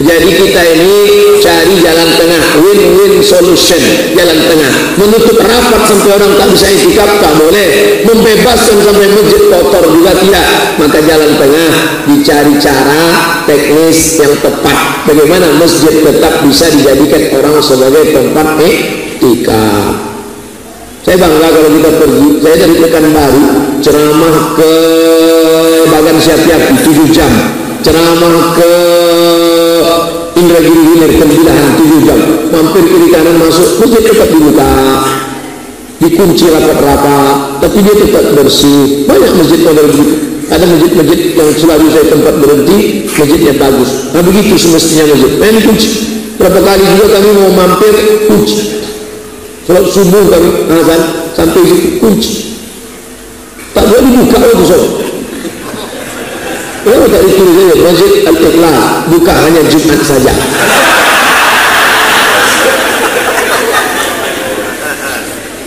jadi kita ini cari jalan tengah win-win solution jalan tengah. Menutup rapat sampai orang tak bisa itikaf tak boleh. Membebaskan sampai masjid kotor juga tidak. Maka jalan tengah dicari cara teknis yang tepat. Bagaimana masjid tetap bisa dijadikan orang sebagai tempat itikaf saya bangga kalau kita pergi. Saya dari Pekanbaru ceramah ke Bagan Siap-Siap 7 jam. Ceramah ke Indragiri Hilir Tembilahan 7 jam mampir kiri kanan masuk masjid tetap dibuka dikunci rapat-rapat tapi dia tetap bersih. Banyak masjid model ada masjid-masjid yang selalu saya tempat berhenti masjidnya bagus. Nah begitu semestinya masjid. Main kunci. Berapa kali juga kami mau mampir kunci. Kalau subuh kami azan sampai situ kunci. Tak boleh dibuka itu sobat Tak ditulis saja Masjid Al-Ikhlas buka hanya Jumat saja.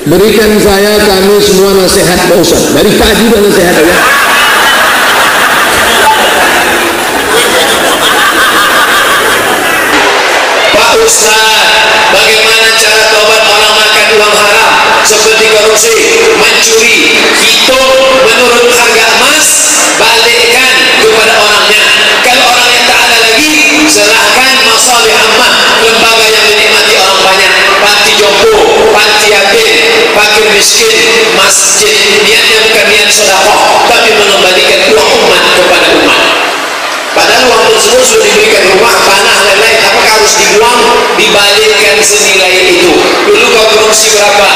Berikan saya kami semua nasihat Pak Ustaz. Dari kaji dan nasihat ya. Pak Ustaz bagaimana cara tobat orang makan uang haram? Seperti korupsi mencuri hitung menurut harga emas balikkan jompo panti yatim fakir miskin masjid niatnya bukan niat sedekah tapi mengembalikan uang umat kepada umat Padahal uang tersebut sudah diberikan rumah, tanah, dan lain Apakah harus dibuang? Dibalikkan senilai itu. Dulu kau korupsi berapa?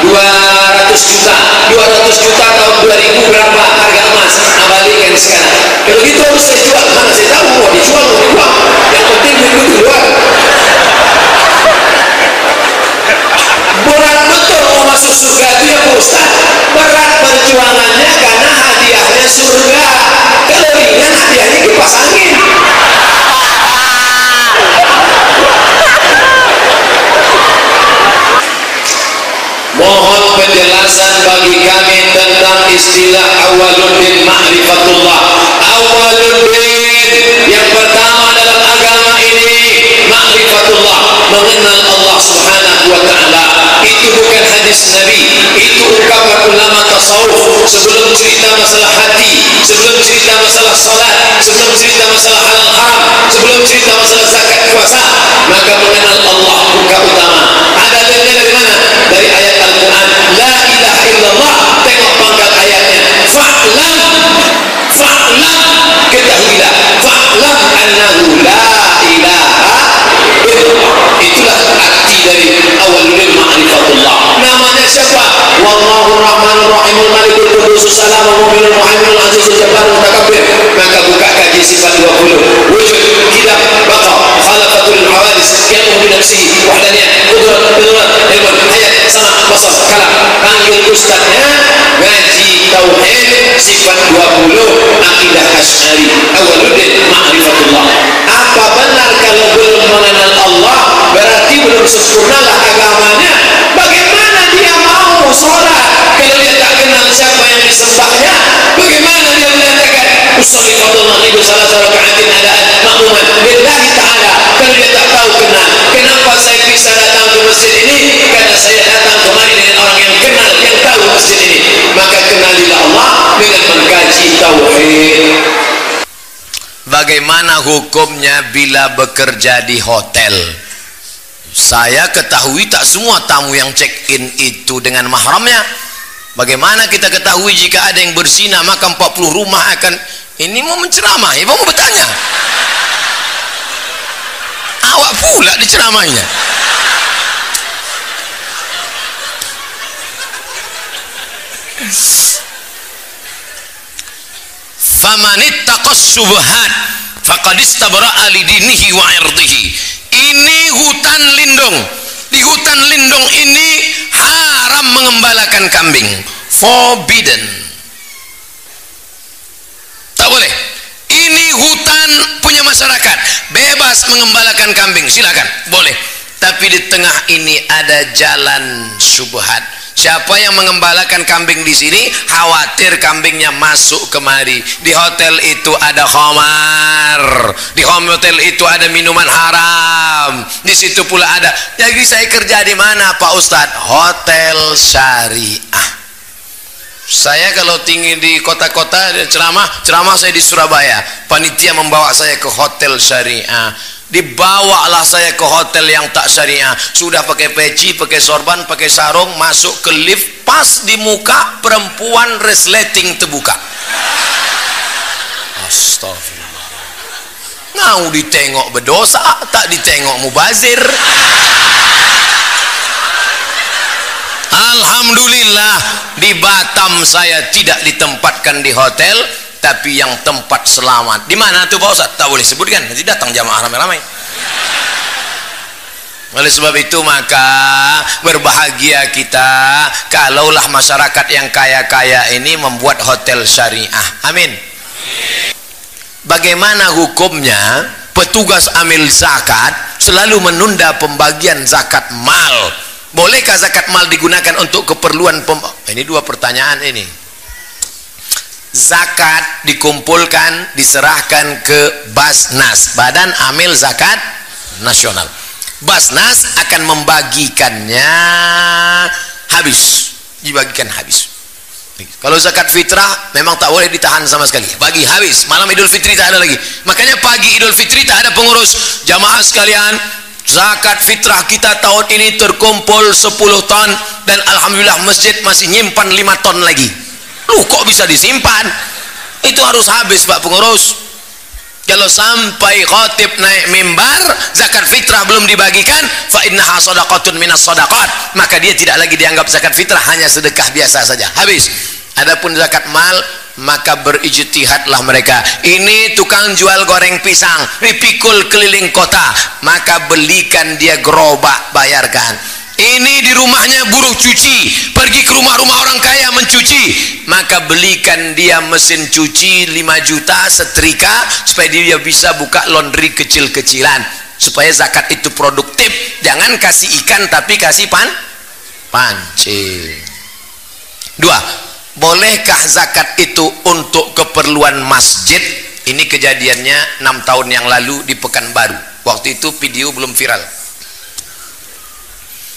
200 juta. 200 juta tahun 2000 berapa harga emas? Nah, balikkan sekarang. Kalau gitu harus saya jual. Mana saya tahu mau dijual mau dibuang. Yang penting duit keluar. Berat betul mau masuk surga itu ya Ustaz. Berat perjuangannya karena hadiahnya surga. Kalau ringan hadiahnya kipas angin. Mohon penjelasan bagi kami tentang istilah awaludin ma'rifatullah. Awaludin yang pertama ma'rifatullah. mengenal Allah subhanahu wa ta'ala. Itu bukan hadis Nabi itu ungkapan ulama tasawuf. Sebelum cerita masalah hati sebelum cerita masalah salat sebelum cerita masalah halal haram sebelum cerita masalah zakat puasa maka mengenal Allah buka utama. Ada dalilnya dari mana? Dari ayat Al-Quran. La ilaha illallah tengok pangkat ayatnya. Fa'lam fa'lam ketahuilah. Fa'lam annahu la ilaha siapa? Wallahu rahmanur rahimul malikul kudus salam mu'minul muhaiminul azizul jabbarul mutakabbir maka buka kaji sifat 20 wujud kitab baqa khalaqatul hawadis. Yang binafsihi wahdaniyah kudrat kudrat ilmu hayat sama basar kalam. Panggil ustaznya ngaji tauhid sifat 20 akidah asy'ari awaludin ma'rifatullah. Apa benar kalau belum mengenal Allah berarti belum sempurnalah agamanya? Bagaimana mau sholat kalau dia tak kenal siapa yang disembahnya bagaimana dia menyatakan usalli fadl maghrib salah salah ka'atin adaan makmuman billahi ta'ala. Kalau dia tak tahu kenal kenapa saya bisa datang ke masjid ini? Karena saya datang kemari dengan orang yang kenal yang tahu masjid ini. Maka kenalilah Allah dengan mengkaji tauhid. Bagaimana hukumnya bila bekerja di hotel? Saya ketahui tak semua tamu yang check in itu dengan mahramnya. Bagaimana kita ketahui jika ada yang berzina maka 40 rumah akan ini mau menceramah, ibu mau bertanya. Awak pula diceramainya. famanittaqas subhat faqad istabra'a lidinihi wa irdihi ini hutan lindung. Di hutan lindung ini haram mengembalakan kambing. Forbidden. Tak boleh. Ini hutan punya masyarakat. Bebas mengembalakan kambing. Silakan. Boleh. Tapi di tengah ini ada jalan subhat Siapa yang mengembalakan kambing di sini khawatir kambingnya masuk kemari. Di hotel itu ada khamar. Di hotel itu ada minuman haram. Di situ pula ada. Jadi saya kerja di mana Pak Ustadz? Hotel syariah. Saya kalau tinggi di kota-kota ceramah, ceramah saya di Surabaya. Panitia membawa saya ke hotel syariah dibawalah saya ke hotel yang tak syariah. Sudah pakai peci, pakai sorban, pakai sarung masuk ke lift. Pas di muka perempuan resleting terbuka. Astagfirullah. Ngau ditengok berdosa tak ditengok mubazir. Alhamdulillah di Batam saya tidak ditempatkan di hotel tapi yang tempat selamat. Di mana tuh Pak Ustaz tak boleh sebutkan. Nanti datang jamaah ramai-ramai. Oleh sebab itu maka berbahagia kita kalaulah masyarakat yang kaya-kaya ini membuat hotel syariah. Amin. Bagaimana hukumnya petugas amil zakat selalu menunda pembagian zakat mal? Bolehkah zakat mal digunakan untuk keperluan pem ini dua pertanyaan ini zakat dikumpulkan diserahkan ke Basnas. Badan Amil Zakat Nasional. Basnas akan membagikannya habis. Dibagikan habis. Kalau zakat fitrah memang tak boleh ditahan sama sekali. Bagi habis. Malam idul fitri tak ada lagi. Makanya pagi idul fitri tak ada pengurus. Jamaah sekalian zakat fitrah kita tahun ini terkumpul 10 ton. Dan Alhamdulillah masjid masih nyimpan 5 ton lagi lu kok bisa disimpan? Itu harus habis pak pengurus. Kalau sampai khotib naik mimbar zakat fitrah belum dibagikan fa innaha sadaqatun minas sadaqat. Maka dia tidak lagi dianggap zakat fitrah hanya sedekah biasa saja. Habis. Adapun zakat mal maka berijtihadlah mereka. Ini tukang jual goreng pisang dipikul keliling kota maka belikan dia gerobak bayarkan ini di rumahnya buruh cuci. Pergi ke rumah-rumah orang kaya mencuci. Maka belikan dia mesin cuci 5 juta setrika supaya dia bisa buka laundry kecil-kecilan. Supaya zakat itu produktif. Jangan kasih ikan tapi kasih pan pancing. Dua bolehkah zakat itu untuk keperluan masjid? Ini kejadiannya 6 tahun yang lalu di Pekanbaru. Waktu itu video belum viral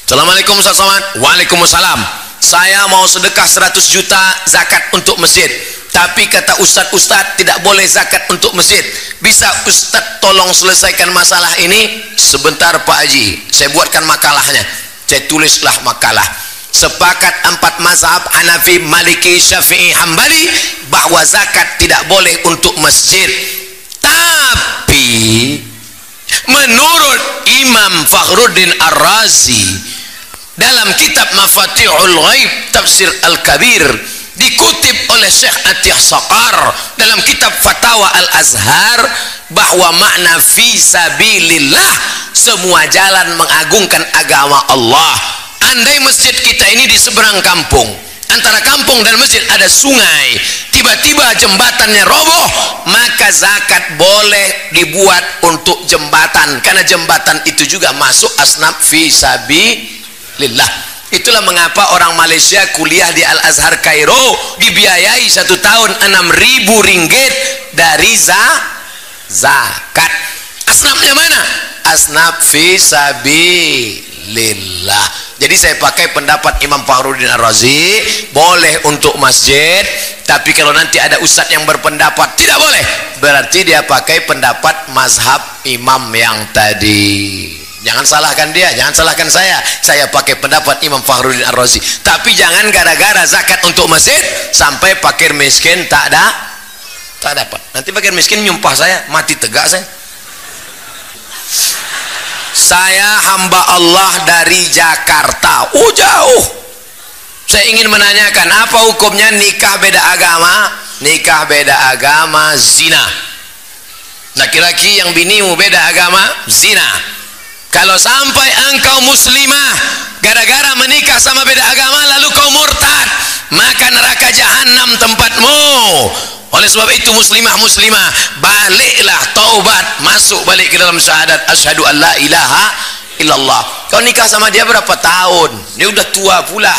Assalamualaikum Ustaz Somad. Waalaikumsalam. Saya mau sedekah 100 juta zakat untuk masjid. Tapi kata Ustaz-Ustaz tidak boleh zakat untuk masjid. Bisa Ustaz tolong selesaikan masalah ini? Sebentar Pak Haji. Saya buatkan makalahnya. Saya tulislah makalah. Sepakat empat mazhab Hanafi, Maliki, Syafi'i, Hambali bahwa zakat tidak boleh untuk masjid. Tapi menurut Imam Fakhruddin Ar-Razi dalam kitab Mafatihul Ghaib Tafsir Al-Kabir dikutip oleh Syekh Atiyah Saqar dalam kitab Fatawa Al-Azhar bahwa makna fi sabilillah semua jalan mengagungkan agama Allah. Andai masjid kita ini di seberang kampung antara kampung dan masjid ada sungai tiba-tiba jembatannya roboh maka zakat boleh dibuat untuk jembatan. Karena jembatan itu juga masuk asnaf fi sabi lillah itulah mengapa orang Malaysia kuliah di Al-Azhar Kairo dibiayai satu tahun 6000 ringgit dari za zakat. Asnafnya mana? Asnaf fi lillah jadi saya pakai pendapat Imam Fakhruddin Ar-Razi boleh untuk masjid tapi kalau nanti ada ustadz yang berpendapat tidak boleh. Berarti dia pakai pendapat mazhab imam yang tadi jangan salahkan dia jangan salahkan saya. Saya pakai pendapat Imam Fakhruddin Ar-Razi. Tapi jangan gara-gara zakat untuk masjid sampai fakir miskin tak ada tak dapat. Nanti fakir miskin nyumpah saya mati tegak saya. Saya hamba Allah dari Jakarta. Oh jauh. Saya ingin menanyakan apa hukumnya nikah beda agama? Nikah beda agama zina. Laki-laki yang binimu beda agama zina kalau sampai engkau muslimah gara-gara menikah sama beda agama lalu kau murtad maka neraka jahanam tempatmu. Oleh sebab itu muslimah muslimah baliklah taubat masuk balik ke dalam syahadat. Asyhadu an la ilaha illallah. Kau nikah sama dia berapa tahun? Dia udah tua pula.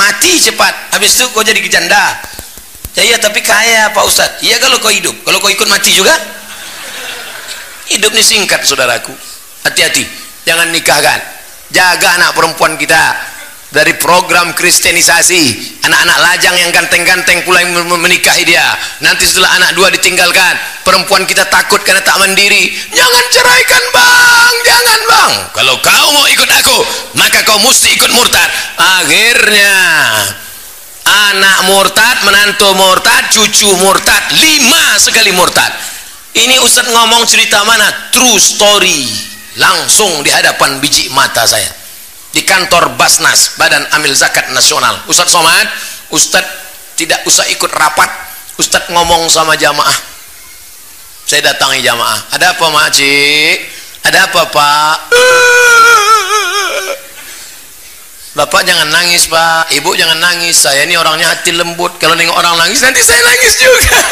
Mati cepat. Habis itu kau jadi kejanda. Ya iya tapi kaya Pak Ustaz iya kalau kau hidup. Kalau kau ikut mati juga? Hidup ini singkat saudaraku hati-hati. Jangan nikahkan jaga anak perempuan kita dari program kristenisasi. Anak-anak lajang yang ganteng-ganteng pula yang menikahi dia. Nanti setelah anak dua ditinggalkan perempuan kita takut karena tak mandiri. Jangan ceraikan bang. Jangan bang. Kalau kau mau ikut aku maka kau mesti ikut murtad. Akhirnya anak murtad menantu murtad cucu murtad lima sekali murtad. Ini Ustaz ngomong cerita mana? True story langsung di hadapan biji mata saya. Di kantor Basnas Badan Amil Zakat Nasional. Ustadz Somad Ustadz tidak usah ikut rapat. Ustadz ngomong sama jamaah. Saya datangi jamaah. Ada apa makcik ada apa pak? Bapak jangan nangis pak. Ibu jangan nangis. Saya ini orangnya hati lembut. Kalau nengok orang nangis nanti saya nangis juga.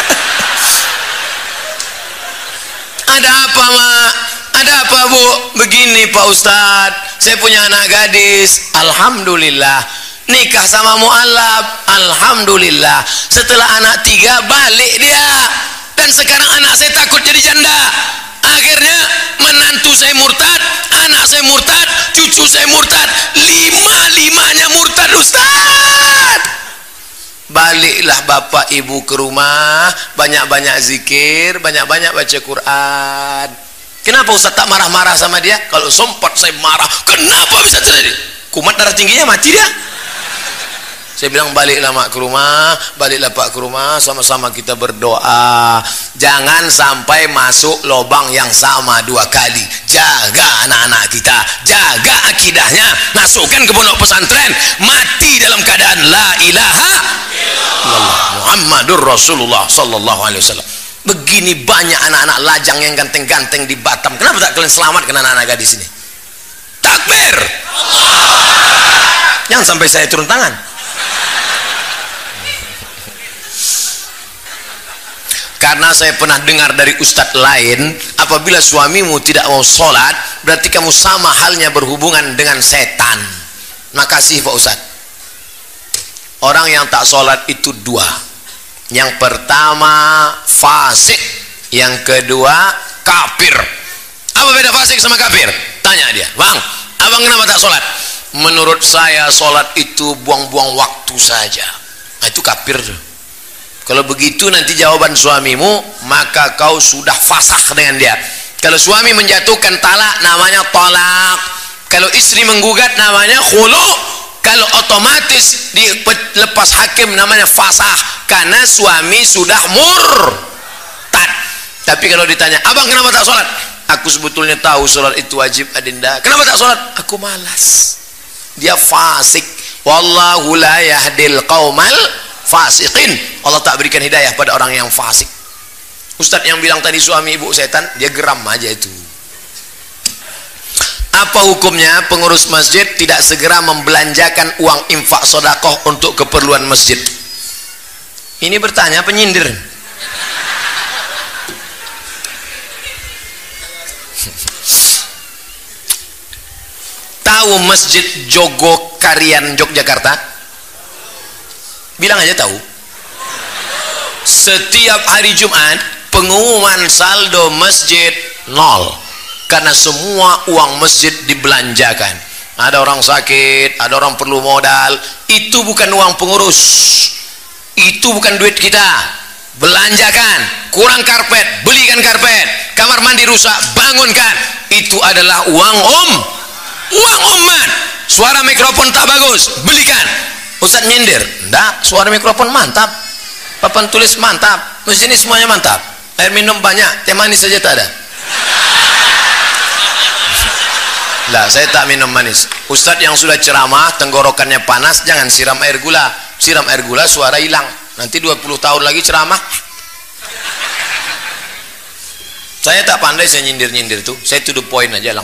Ada apa mak ada apa bu? Begini pak ustad saya punya anak gadis. Alhamdulillah. Nikah sama mu'alaf alhamdulillah. Setelah anak tiga balik dia. Dan sekarang anak saya takut jadi janda. Akhirnya menantu saya murtad anak saya murtad cucu saya murtad. Lima limanya murtad ustad baliklah bapak ibu ke rumah. Banyak-banyak zikir banyak-banyak baca Quran Kenapa Ustaz tak marah-marah sama dia? Kalau sempat saya marah, kenapa bisa terjadi? Kumat darah tingginya mati dia. Saya bilang baliklah mak ke rumah, baliklah pak ke rumah, sama-sama kita berdoa. Jangan sampai masuk lubang yang sama dua kali. Jaga anak-anak kita, jaga akidahnya, masukkan ke pondok pesantren, mati dalam keadaan la ilaha illallah Muhammadur Rasulullah sallallahu alaihi wasallam begini banyak anak-anak lajang yang ganteng-ganteng di Batam. Kenapa tak kalian selamat kena anak-anak gadis ini takbir! Jangan sampai saya turun tangan. Karena saya pernah dengar dari ustadz lain apabila suamimu tidak mau sholat berarti kamu sama halnya berhubungan dengan setan. Makasih Pak Ustadz. Orang yang tak sholat itu dua yang pertama fasik. Yang kedua kafir. Apa beda fasik sama kafir? Tanya dia bang abang kenapa tak sholat? Menurut saya sholat itu buang-buang waktu saja. Nah itu kafir kalau begitu nanti jawaban suamimu maka kau sudah fasakh dengan dia. Kalau suami menjatuhkan talak namanya talak. Kalau istri menggugat namanya khulu kalau otomatis dilepas hakim namanya fasah karena suami sudah murtad tapi kalau ditanya abang kenapa tak sholat? Aku sebetulnya tahu sholat itu wajib adinda. Kenapa tak sholat? Aku malas. Dia fasik. Wallahu la yahdil qaumal fasikin Allah tak berikan hidayah pada orang yang fasik. Ustadz yang bilang tadi suami ibu setan dia geram aja itu apa hukumnya pengurus masjid tidak segera membelanjakan uang infak sodakoh untuk keperluan masjid? Ini bertanya penyindir. Tahu masjid Jogo Karian Yogyakarta? Bilang aja tahu. Setiap hari Jumat pengumuman saldo masjid nol karena semua uang masjid dibelanjakan. Ada orang sakit ada orang perlu modal. Itu bukan uang pengurus. Itu bukan duit kita. Belanjakan. Kurang karpet belikan karpet. Kamar mandi rusak bangunkan. Itu adalah uang om. Uang umat. Suara mikrofon tak bagus belikan. Ustaz nyindir. Enggak suara mikrofon mantap. Papan tulis mantap. Mesin semuanya mantap. Air minum banyak teh manis saja tak ada lah saya tak minum manis. Ustadz yang sudah ceramah tenggorokannya panas jangan siram air gula. Siram air gula suara hilang. Nanti 20 tahun lagi ceramah. Saya tak pandai saya nyindir-nyindir tuh. Saya to the point aja langsung